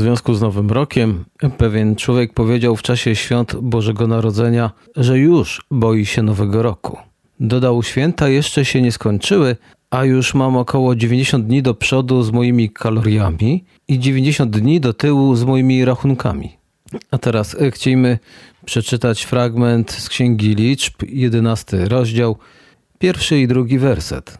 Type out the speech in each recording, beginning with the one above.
związku z Nowym Rokiem pewien człowiek powiedział w czasie świąt Bożego Narodzenia, że już boi się Nowego Roku. Dodał, święta jeszcze się nie skończyły, a już mam około 90 dni do przodu z moimi kaloriami i 90 dni do tyłu z moimi rachunkami. A teraz e, chcielibyśmy przeczytać fragment z Księgi Liczb, 11 rozdział, pierwszy i drugi werset.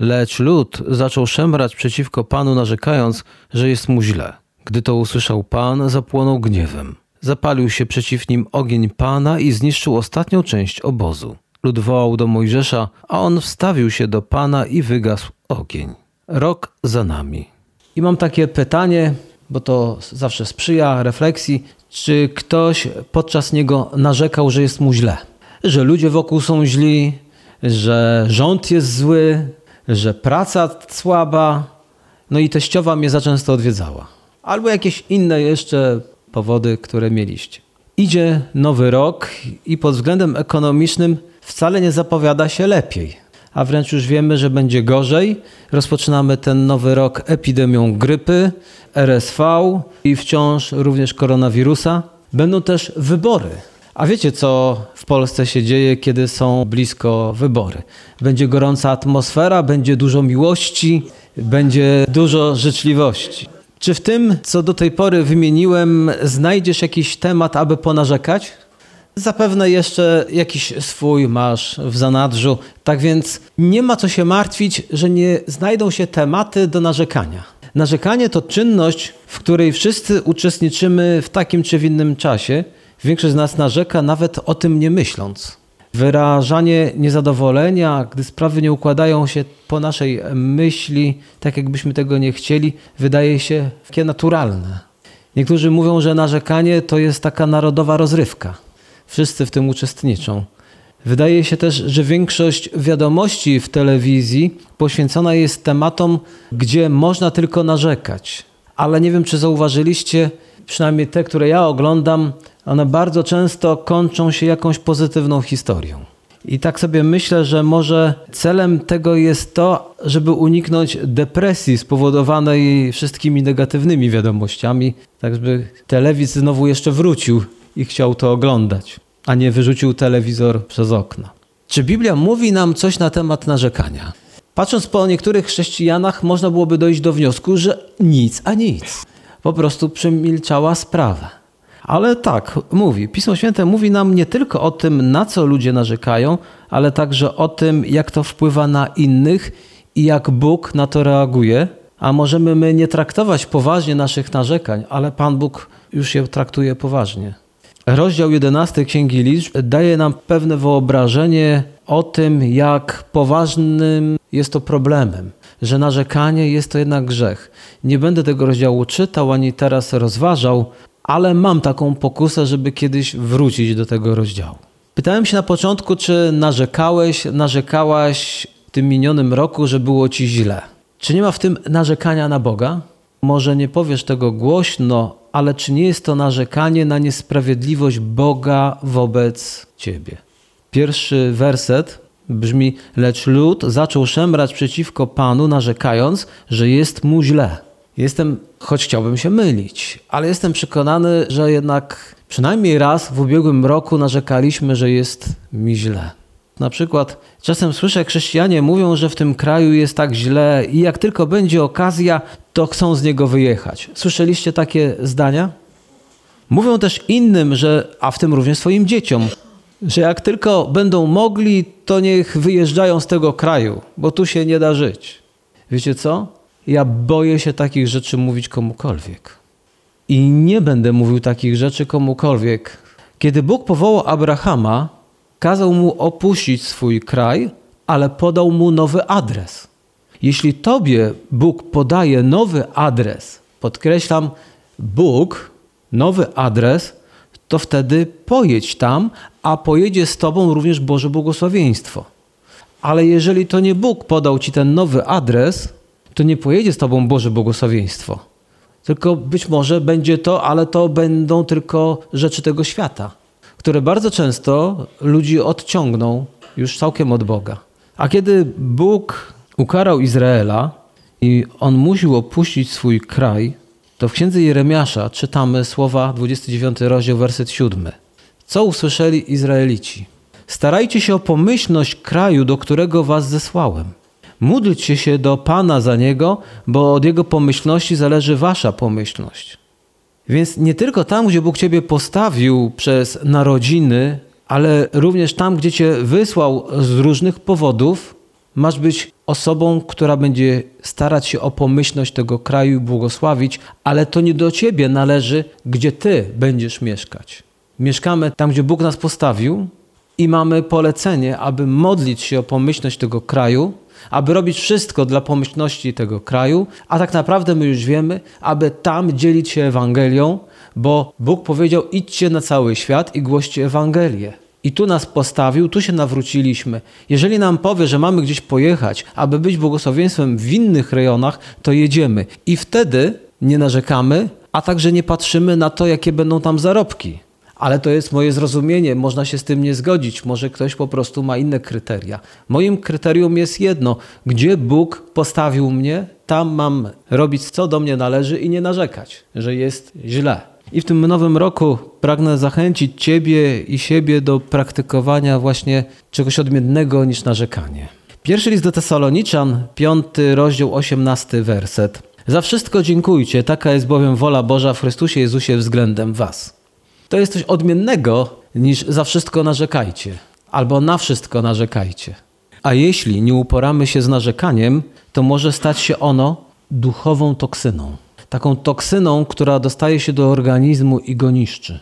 Lecz lud zaczął szemrać przeciwko Panu, narzekając, że jest mu źle. Gdy to usłyszał Pan, zapłonął gniewem. Zapalił się przeciw nim ogień Pana i zniszczył ostatnią część obozu. Lud wołał do Mojżesza, a on wstawił się do Pana i wygasł ogień. Rok za nami. I mam takie pytanie, bo to zawsze sprzyja refleksji, czy ktoś podczas niego narzekał, że jest mu źle? Że ludzie wokół są źli, że rząd jest zły, że praca słaba, no i teściowa mnie za często odwiedzała. Albo jakieś inne jeszcze powody, które mieliście. Idzie nowy rok i pod względem ekonomicznym wcale nie zapowiada się lepiej, a wręcz już wiemy, że będzie gorzej. Rozpoczynamy ten nowy rok epidemią grypy, RSV i wciąż również koronawirusa. Będą też wybory. A wiecie, co w Polsce się dzieje, kiedy są blisko wybory? Będzie gorąca atmosfera, będzie dużo miłości, będzie dużo życzliwości. Czy w tym, co do tej pory wymieniłem, znajdziesz jakiś temat, aby ponarzekać? Zapewne jeszcze jakiś swój masz w zanadrzu, tak więc nie ma co się martwić, że nie znajdą się tematy do narzekania. Narzekanie to czynność, w której wszyscy uczestniczymy w takim czy w innym czasie. Większość z nas narzeka nawet o tym nie myśląc. Wyrażanie niezadowolenia, gdy sprawy nie układają się po naszej myśli, tak jakbyśmy tego nie chcieli, wydaje się takie naturalne. Niektórzy mówią, że narzekanie to jest taka narodowa rozrywka. Wszyscy w tym uczestniczą. Wydaje się też, że większość wiadomości w telewizji poświęcona jest tematom, gdzie można tylko narzekać. Ale nie wiem, czy zauważyliście, przynajmniej te, które ja oglądam, one bardzo często kończą się jakąś pozytywną historią. I tak sobie myślę, że może celem tego jest to, żeby uniknąć depresji spowodowanej wszystkimi negatywnymi wiadomościami, tak żeby telewizor znowu jeszcze wrócił i chciał to oglądać, a nie wyrzucił telewizor przez okno. Czy Biblia mówi nam coś na temat narzekania? Patrząc po niektórych chrześcijanach, można byłoby dojść do wniosku, że nic a nic. Po prostu przemilczała sprawę. Ale tak, mówi. Pismo Święte mówi nam nie tylko o tym, na co ludzie narzekają, ale także o tym, jak to wpływa na innych i jak Bóg na to reaguje. A możemy my nie traktować poważnie naszych narzekań, ale Pan Bóg już je traktuje poważnie. Rozdział 11 Księgi Liczb daje nam pewne wyobrażenie o tym, jak poważnym jest to problemem, że narzekanie jest to jednak grzech. Nie będę tego rozdziału czytał ani teraz rozważał, ale mam taką pokusę, żeby kiedyś wrócić do tego rozdziału. Pytałem się na początku, czy narzekałeś, narzekałaś w tym minionym roku, że było ci źle. Czy nie ma w tym narzekania na Boga? Może nie powiesz tego głośno, ale czy nie jest to narzekanie na niesprawiedliwość Boga wobec ciebie? Pierwszy werset brzmi: Lecz lud zaczął szemrać przeciwko Panu, narzekając, że jest mu źle. Jestem, choć chciałbym się mylić, ale jestem przekonany, że jednak przynajmniej raz w ubiegłym roku narzekaliśmy, że jest mi źle. Na przykład czasem słyszę, chrześcijanie mówią, że w tym kraju jest tak źle i jak tylko będzie okazja, to chcą z niego wyjechać. Słyszeliście takie zdania? Mówią też innym, że, a w tym również swoim dzieciom, że jak tylko będą mogli, to niech wyjeżdżają z tego kraju, bo tu się nie da żyć. Wiecie co? Ja boję się takich rzeczy mówić komukolwiek. I nie będę mówił takich rzeczy komukolwiek. Kiedy Bóg powołał Abrahama, kazał mu opuścić swój kraj, ale podał mu nowy adres. Jeśli tobie Bóg podaje nowy adres, podkreślam, Bóg, nowy adres, to wtedy pojedź tam, a pojedzie z tobą również Boże błogosławieństwo. Ale jeżeli to nie Bóg podał ci ten nowy adres, to nie pojedzie z tobą Boże błogosławieństwo. Tylko być może będzie to, ale to będą tylko rzeczy tego świata, które bardzo często ludzi odciągną już całkiem od Boga. A kiedy Bóg ukarał Izraela i on musiał opuścić swój kraj, to w księdze Jeremiasza czytamy słowa 29 rozdział, werset 7. Co usłyszeli Izraelici? Starajcie się o pomyślność kraju, do którego was zesłałem. Módlcie się do Pana za niego, bo od jego pomyślności zależy wasza pomyślność. Więc nie tylko tam, gdzie Bóg ciebie postawił przez narodziny, ale również tam, gdzie cię wysłał z różnych powodów, masz być osobą, która będzie starać się o pomyślność tego kraju i błogosławić, ale to nie do ciebie należy, gdzie ty będziesz mieszkać. Mieszkamy tam, gdzie Bóg nas postawił i mamy polecenie, aby modlić się o pomyślność tego kraju, aby robić wszystko dla pomyślności tego kraju, a tak naprawdę my już wiemy, aby tam dzielić się Ewangelią, bo Bóg powiedział: idźcie na cały świat i głoście Ewangelię. I tu nas postawił, tu się nawróciliśmy. Jeżeli nam powie, że mamy gdzieś pojechać, aby być błogosławieństwem w innych rejonach, to jedziemy. I wtedy nie narzekamy, a także nie patrzymy na to, jakie będą tam zarobki. Ale to jest moje zrozumienie, można się z tym nie zgodzić. Może ktoś po prostu ma inne kryteria. Moim kryterium jest jedno: gdzie Bóg postawił mnie, tam mam robić, co do mnie należy i nie narzekać, że jest źle. I w tym nowym roku pragnę zachęcić Ciebie i siebie do praktykowania właśnie czegoś odmiennego niż narzekanie. Pierwszy list do Tesaloniczan, piąty rozdział, osiemnasty werset. Za wszystko dziękujcie, taka jest bowiem wola Boża w Chrystusie Jezusie względem Was. To jest coś odmiennego niż za wszystko narzekajcie, albo na wszystko narzekajcie. A jeśli nie uporamy się z narzekaniem, to może stać się ono duchową toksyną taką toksyną, która dostaje się do organizmu i go niszczy.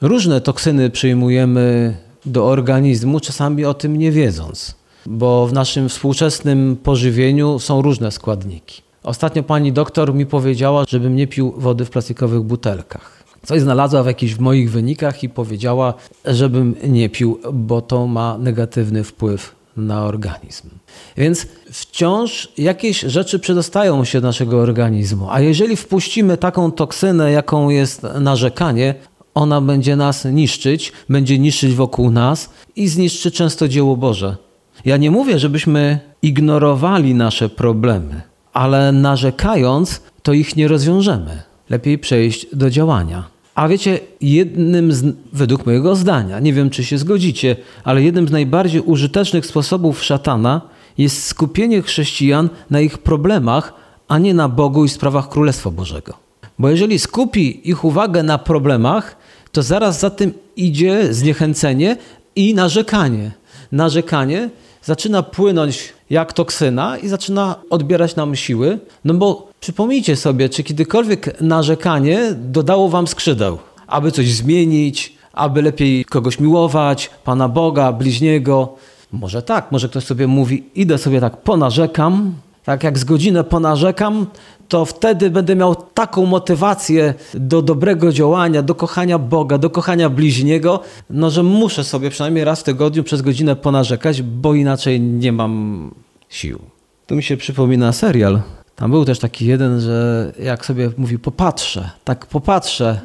Różne toksyny przyjmujemy do organizmu, czasami o tym nie wiedząc, bo w naszym współczesnym pożywieniu są różne składniki. Ostatnio pani doktor mi powiedziała, żebym nie pił wody w plastikowych butelkach. Coś znalazła w jakichś moich wynikach i powiedziała, żebym nie pił, bo to ma negatywny wpływ na organizm. Więc wciąż jakieś rzeczy przedostają się do naszego organizmu, a jeżeli wpuścimy taką toksynę, jaką jest narzekanie, ona będzie nas niszczyć, będzie niszczyć wokół nas i zniszczy często dzieło Boże. Ja nie mówię, żebyśmy ignorowali nasze problemy, ale narzekając, to ich nie rozwiążemy. Lepiej przejść do działania. A wiecie, jednym z, według mojego zdania, nie wiem czy się zgodzicie, ale jednym z najbardziej użytecznych sposobów szatana jest skupienie chrześcijan na ich problemach, a nie na Bogu i sprawach Królestwa Bożego. Bo jeżeli skupi ich uwagę na problemach, to zaraz za tym idzie zniechęcenie i narzekanie. Narzekanie zaczyna płynąć jak toksyna i zaczyna odbierać nam siły, no bo Przypomnijcie sobie, czy kiedykolwiek narzekanie dodało wam skrzydeł, aby coś zmienić, aby lepiej kogoś miłować, Pana Boga, bliźniego. Może tak, może ktoś sobie mówi, idę sobie tak ponarzekam, tak jak z godzinę ponarzekam, to wtedy będę miał taką motywację do dobrego działania, do kochania Boga, do kochania bliźniego, no że muszę sobie przynajmniej raz w tygodniu przez godzinę ponarzekać, bo inaczej nie mam sił. Tu mi się przypomina serial tam był też taki jeden, że jak sobie mówi, popatrzę, tak popatrzę,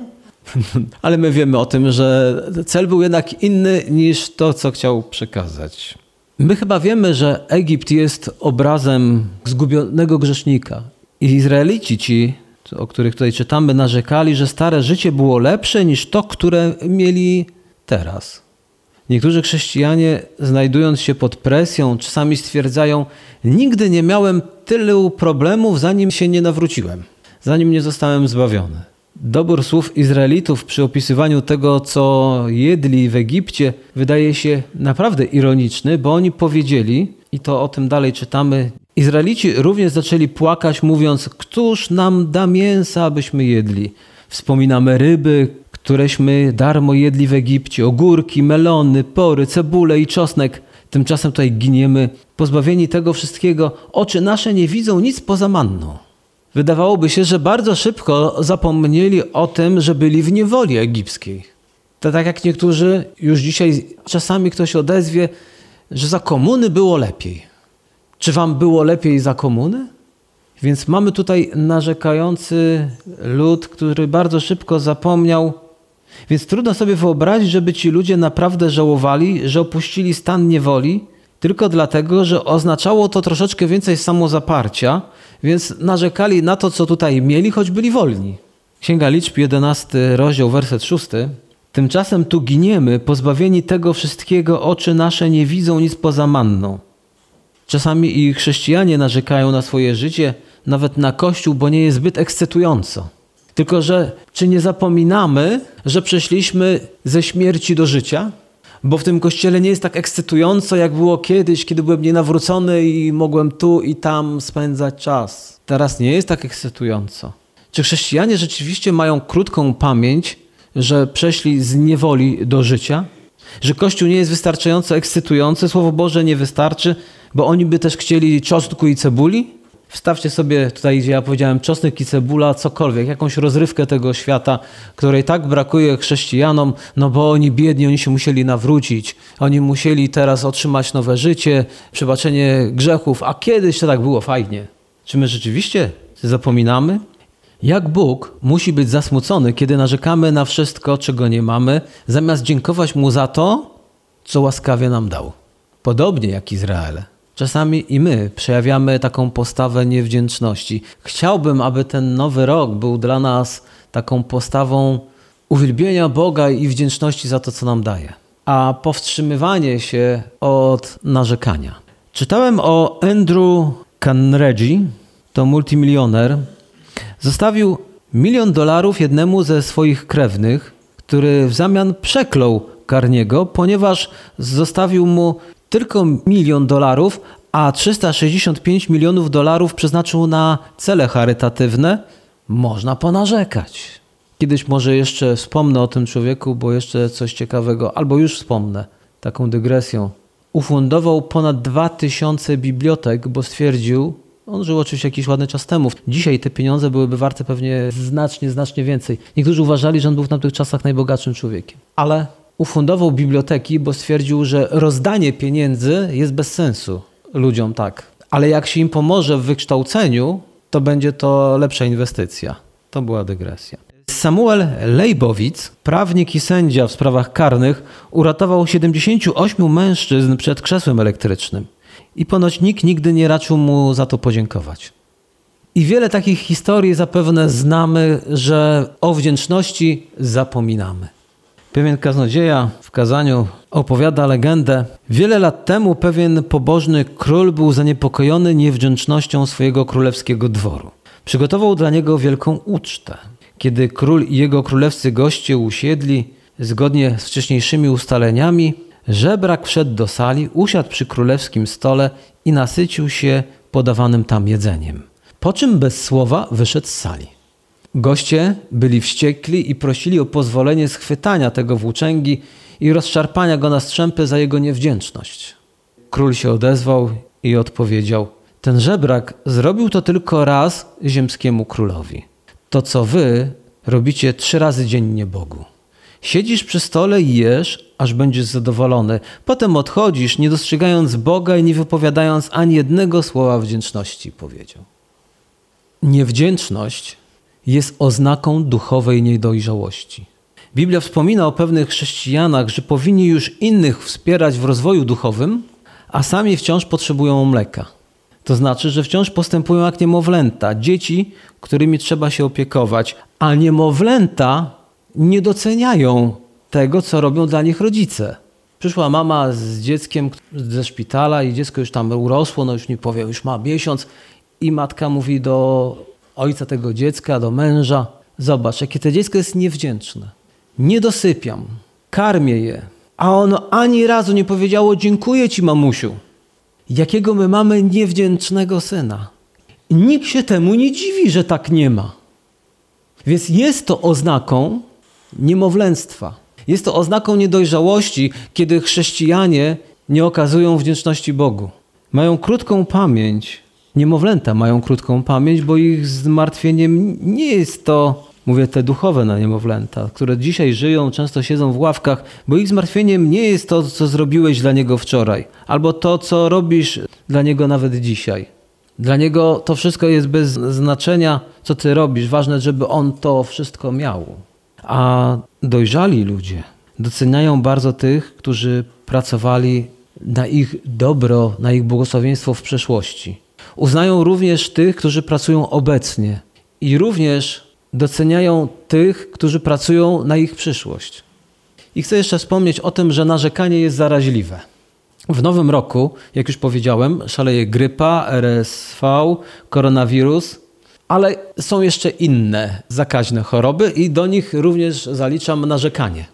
ale my wiemy o tym, że cel był jednak inny niż to, co chciał przekazać. My chyba wiemy, że Egipt jest obrazem zgubionego grzesznika. I Izraelici ci, o których tutaj czytamy, narzekali, że stare życie było lepsze niż to, które mieli teraz. Niektórzy chrześcijanie, znajdując się pod presją, czasami stwierdzają: Nigdy nie miałem tylu problemów, zanim się nie nawróciłem, zanim nie zostałem zbawiony. Dobór słów Izraelitów przy opisywaniu tego, co jedli w Egipcie, wydaje się naprawdę ironiczny, bo oni powiedzieli, i to o tym dalej czytamy, Izraelici również zaczęli płakać, mówiąc: Któż nam da mięsa, abyśmy jedli? Wspominamy ryby, któreśmy darmo jedli w Egipcie, ogórki, melony, pory, cebule i czosnek. Tymczasem tutaj giniemy, pozbawieni tego wszystkiego. Oczy nasze nie widzą nic poza manną. Wydawałoby się, że bardzo szybko zapomnieli o tym, że byli w niewoli egipskiej. To tak jak niektórzy już dzisiaj czasami ktoś odezwie, że za komuny było lepiej. Czy wam było lepiej za komuny? Więc mamy tutaj narzekający lud, który bardzo szybko zapomniał więc trudno sobie wyobrazić, żeby ci ludzie naprawdę żałowali, że opuścili stan niewoli, tylko dlatego, że oznaczało to troszeczkę więcej samozaparcia, więc narzekali na to, co tutaj mieli, choć byli wolni. Księga Liczb, 11 rozdział, werset 6. Tymczasem tu giniemy, pozbawieni tego wszystkiego, oczy nasze nie widzą nic poza manną. Czasami i chrześcijanie narzekają na swoje życie, nawet na Kościół, bo nie jest zbyt ekscytująco. Tylko, że czy nie zapominamy, że przeszliśmy ze śmierci do życia? Bo w tym kościele nie jest tak ekscytująco, jak było kiedyś, kiedy byłem nienawrócony i mogłem tu i tam spędzać czas. Teraz nie jest tak ekscytująco. Czy chrześcijanie rzeczywiście mają krótką pamięć, że przeszli z niewoli do życia? Że Kościół nie jest wystarczająco ekscytujący, Słowo Boże nie wystarczy, bo oni by też chcieli czosnku i cebuli? Wstawcie sobie tutaj, gdzie ja powiedziałem czosnek i cebula, cokolwiek, jakąś rozrywkę tego świata, której tak brakuje chrześcijanom, no bo oni biedni, oni się musieli nawrócić, oni musieli teraz otrzymać nowe życie, przebaczenie grzechów, a kiedyś to tak było fajnie. Czy my rzeczywiście zapominamy? Jak Bóg musi być zasmucony, kiedy narzekamy na wszystko, czego nie mamy, zamiast dziękować Mu za to, co łaskawie nam dał? Podobnie jak Izrael. Czasami i my przejawiamy taką postawę niewdzięczności. Chciałbym, aby ten nowy rok był dla nas taką postawą uwielbienia Boga i wdzięczności za to, co nam daje, a powstrzymywanie się od narzekania. Czytałem o Andrew Carnegie, to multimilioner. Zostawił milion dolarów jednemu ze swoich krewnych, który w zamian przeklął Carniego, ponieważ zostawił mu tylko milion dolarów, a 365 milionów dolarów przeznaczył na cele charytatywne, można ponarzekać. Kiedyś może jeszcze wspomnę o tym człowieku, bo jeszcze coś ciekawego, albo już wspomnę taką dygresją. Ufundował ponad 2000 bibliotek, bo stwierdził, on żył oczywiście jakiś ładny czas temu. Dzisiaj te pieniądze byłyby warte pewnie znacznie, znacznie więcej. Niektórzy uważali, że on był w tamtych czasach najbogatszym człowiekiem. Ale ufundował biblioteki, bo stwierdził, że rozdanie pieniędzy jest bez sensu ludziom tak. Ale jak się im pomoże w wykształceniu, to będzie to lepsza inwestycja. To była dygresja. Samuel Lejbowicz, prawnik i sędzia w sprawach karnych, uratował 78 mężczyzn przed krzesłem elektrycznym. I ponoć nikt nigdy nie raczył mu za to podziękować. I wiele takich historii zapewne znamy, że o wdzięczności zapominamy. Pewien kaznodzieja w kazaniu opowiada legendę. Wiele lat temu pewien pobożny król był zaniepokojony niewdzięcznością swojego królewskiego dworu. Przygotował dla niego wielką ucztę. Kiedy król i jego królewscy goście usiedli, zgodnie z wcześniejszymi ustaleniami, żebrak wszedł do sali, usiadł przy królewskim stole i nasycił się podawanym tam jedzeniem. Po czym bez słowa wyszedł z sali. Goście byli wściekli i prosili o pozwolenie schwytania tego włóczęgi i rozszarpania go na strzępy za jego niewdzięczność. Król się odezwał i odpowiedział: Ten żebrak zrobił to tylko raz ziemskiemu królowi. To, co wy robicie trzy razy dziennie Bogu. Siedzisz przy stole i jesz, aż będziesz zadowolony. Potem odchodzisz, nie dostrzegając Boga i nie wypowiadając ani jednego słowa wdzięczności, powiedział. Niewdzięczność jest oznaką duchowej niedojrzałości. Biblia wspomina o pewnych chrześcijanach, że powinni już innych wspierać w rozwoju duchowym, a sami wciąż potrzebują mleka. To znaczy, że wciąż postępują jak niemowlęta, dzieci, którymi trzeba się opiekować, a niemowlęta nie doceniają tego, co robią dla nich rodzice. Przyszła mama z dzieckiem ze szpitala i dziecko już tam urosło, no już nie powiem, już ma miesiąc i matka mówi do ojca tego dziecka, do męża: Zobacz, jakie to dziecko jest niewdzięczne. Nie dosypiam, karmię je, a ono ani razu nie powiedziało: Dziękuję ci, mamusiu. Jakiego my mamy niewdzięcznego syna. Nikt się temu nie dziwi, że tak nie ma. Więc jest to oznaką niemowlęctwa. Jest to oznaką niedojrzałości, kiedy chrześcijanie nie okazują wdzięczności Bogu. Mają krótką pamięć niemowlęta mają krótką pamięć, bo ich zmartwieniem nie jest to, mówię te duchowe na niemowlęta, które dzisiaj żyją, często siedzą w ławkach, bo ich zmartwieniem nie jest to, co zrobiłeś dla niego wczoraj, albo to, co robisz dla niego nawet dzisiaj. Dla niego to wszystko jest bez znaczenia, co ty robisz. Ważne, żeby on to wszystko miał. A dojrzali ludzie doceniają bardzo tych, którzy pracowali na ich dobro, na ich błogosławieństwo w przeszłości. Uznają również tych, którzy pracują obecnie i również doceniają tych, którzy pracują na ich przyszłość. I chcę jeszcze wspomnieć o tym, że narzekanie jest zaraźliwe. W nowym roku, jak już powiedziałem, szaleje grypa, RSV, koronawirus, ale są jeszcze inne zakaźne choroby i do nich również zaliczam narzekanie.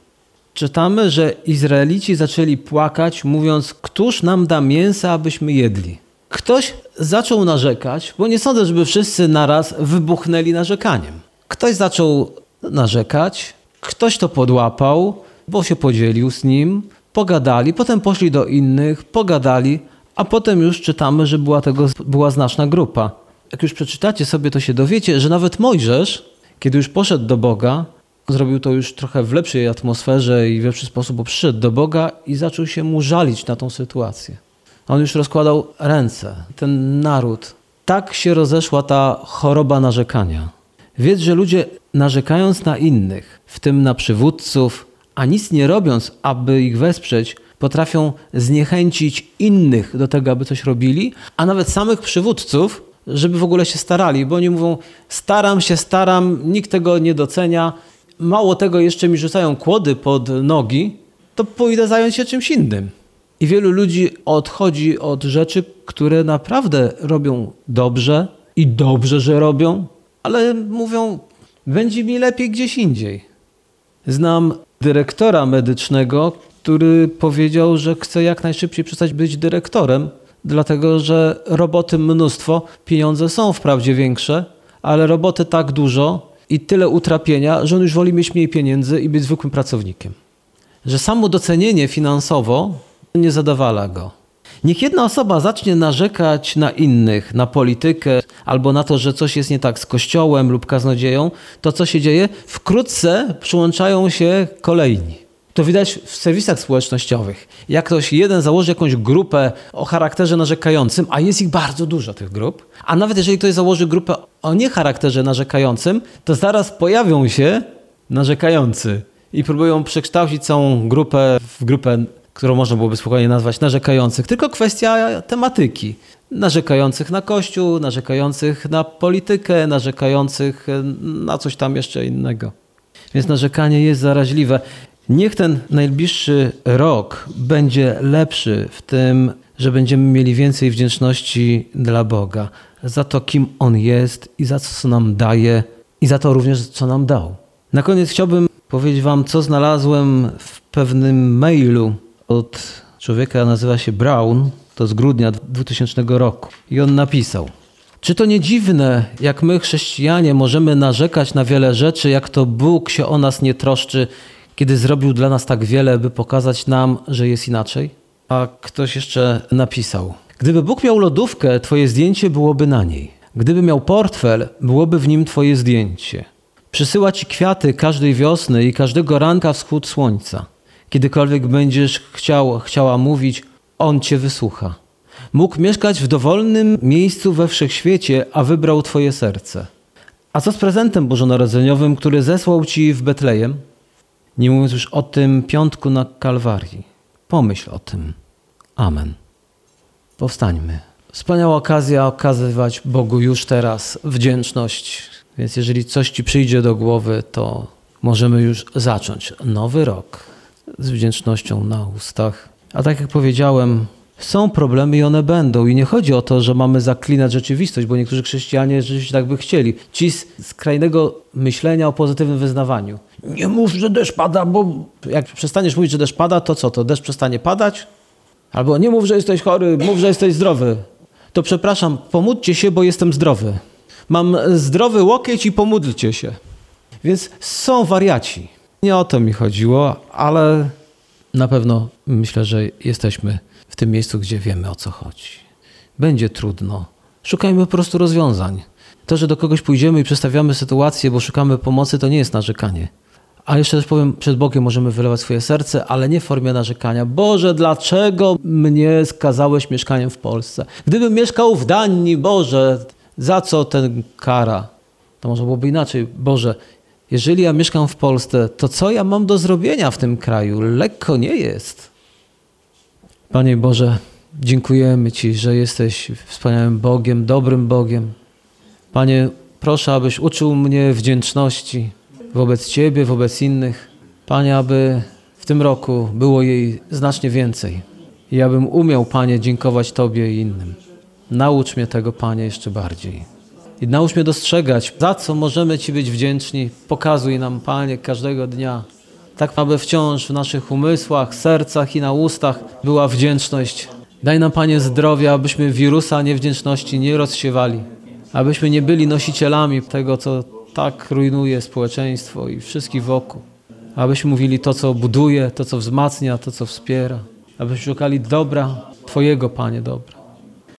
Czytamy, że Izraelici zaczęli płakać, mówiąc: Któż nam da mięsa, abyśmy jedli? Ktoś zaczął narzekać, bo nie sądzę, żeby wszyscy naraz wybuchnęli narzekaniem. Ktoś zaczął narzekać, ktoś to podłapał, bo się podzielił z nim, pogadali, potem poszli do innych, pogadali, a potem już czytamy, że była tego była znaczna grupa. Jak już przeczytacie sobie, to się dowiecie, że nawet Mojżesz, kiedy już poszedł do Boga, zrobił to już trochę w lepszej atmosferze i w lepszy sposób, bo przyszedł do Boga i zaczął się mu żalić na tą sytuację. On już rozkładał ręce, ten naród. Tak się rozeszła ta choroba narzekania. Wiedz, że ludzie narzekając na innych, w tym na przywódców, a nic nie robiąc, aby ich wesprzeć, potrafią zniechęcić innych do tego, aby coś robili, a nawet samych przywódców, żeby w ogóle się starali, bo oni mówią: Staram się, staram, nikt tego nie docenia. Mało tego, jeszcze mi rzucają kłody pod nogi, to pójdę zająć się czymś innym. I wielu ludzi odchodzi od rzeczy, które naprawdę robią dobrze i dobrze, że robią, ale mówią: Będzie mi lepiej gdzieś indziej. Znam dyrektora medycznego, który powiedział, że chce jak najszybciej przestać być dyrektorem, dlatego że roboty mnóstwo, pieniądze są wprawdzie większe, ale roboty tak dużo i tyle utrapienia, że on już woli mieć mniej pieniędzy i być zwykłym pracownikiem. Że samo docenienie finansowo nie zadowala go. Niech jedna osoba zacznie narzekać na innych, na politykę albo na to, że coś jest nie tak z kościołem lub kaznodzieją, to co się dzieje? Wkrótce przyłączają się kolejni. To widać w serwisach społecznościowych. Jak ktoś jeden założy jakąś grupę o charakterze narzekającym, a jest ich bardzo dużo tych grup, a nawet jeżeli ktoś założy grupę o niecharakterze narzekającym, to zaraz pojawią się narzekający i próbują przekształcić całą grupę w grupę którą można byłoby spokojnie nazwać narzekających, tylko kwestia tematyki. Narzekających na Kościół, narzekających na politykę, narzekających na coś tam jeszcze innego. Więc narzekanie jest zaraźliwe. Niech ten najbliższy rok będzie lepszy w tym, że będziemy mieli więcej wdzięczności dla Boga za to, kim On jest i za to, co nam daje i za to również, co nam dał. Na koniec chciałbym powiedzieć Wam, co znalazłem w pewnym mailu od człowieka, nazywa się Brown, to z grudnia 2000 roku. I on napisał: Czy to nie dziwne, jak my, chrześcijanie, możemy narzekać na wiele rzeczy, jak to Bóg się o nas nie troszczy, kiedy zrobił dla nas tak wiele, by pokazać nam, że jest inaczej? A ktoś jeszcze napisał: Gdyby Bóg miał lodówkę, Twoje zdjęcie byłoby na niej. Gdyby miał portfel, byłoby w nim Twoje zdjęcie. Przysyła Ci kwiaty każdej wiosny i każdego ranka wschód słońca. Kiedykolwiek będziesz chciał, chciała mówić, On cię wysłucha. Mógł mieszkać w dowolnym miejscu we wszechświecie, a wybrał twoje serce. A co z prezentem bożonarodzeniowym, który zesłał ci w Betlejem? Nie mówiąc już o tym piątku na Kalwarii. Pomyśl o tym. Amen. Powstańmy. Wspaniała okazja okazywać Bogu już teraz wdzięczność. Więc jeżeli coś ci przyjdzie do głowy, to możemy już zacząć nowy rok z wdzięcznością na ustach. A tak jak powiedziałem, są problemy i one będą. I nie chodzi o to, że mamy zaklinać rzeczywistość, bo niektórzy chrześcijanie rzeczywiście tak by chcieli. Ci z skrajnego myślenia o pozytywnym wyznawaniu. Nie mów, że deszcz pada, bo jak przestaniesz mówić, że deszcz pada, to co? To deszcz przestanie padać? Albo nie mów, że jesteś chory, mów, że jesteś zdrowy. To przepraszam, pomódlcie się, bo jestem zdrowy. Mam zdrowy łokieć i pomódlcie się. Więc są wariaci. Nie o to mi chodziło, ale na pewno myślę, że jesteśmy w tym miejscu, gdzie wiemy o co chodzi. Będzie trudno. Szukajmy po prostu rozwiązań. To, że do kogoś pójdziemy i przedstawiamy sytuację, bo szukamy pomocy, to nie jest narzekanie. A jeszcze też powiem, przed Bogiem możemy wylewać swoje serce, ale nie w formie narzekania. Boże, dlaczego mnie skazałeś mieszkaniem w Polsce? Gdybym mieszkał w Danii, Boże, za co ten kara? To może byłoby inaczej. Boże, jeżeli ja mieszkam w Polsce, to co ja mam do zrobienia w tym kraju? Lekko nie jest. Panie Boże, dziękujemy Ci, że jesteś wspaniałym Bogiem, dobrym Bogiem. Panie, proszę, abyś uczył mnie wdzięczności wobec Ciebie, wobec innych. Panie, aby w tym roku było jej znacznie więcej. I abym umiał, Panie, dziękować Tobie i innym. Naucz mnie tego, Panie, jeszcze bardziej. I naucz mnie dostrzegać, za co możemy Ci być wdzięczni. Pokazuj nam, Panie, każdego dnia. Tak, aby wciąż w naszych umysłach, sercach i na ustach była wdzięczność. Daj nam, Panie, zdrowia, abyśmy wirusa niewdzięczności nie rozsiewali. Abyśmy nie byli nosicielami tego, co tak rujnuje społeczeństwo i wszystkich wokół. Abyśmy mówili to, co buduje, to, co wzmacnia, to, co wspiera. Abyśmy szukali dobra, Twojego, Panie, dobra.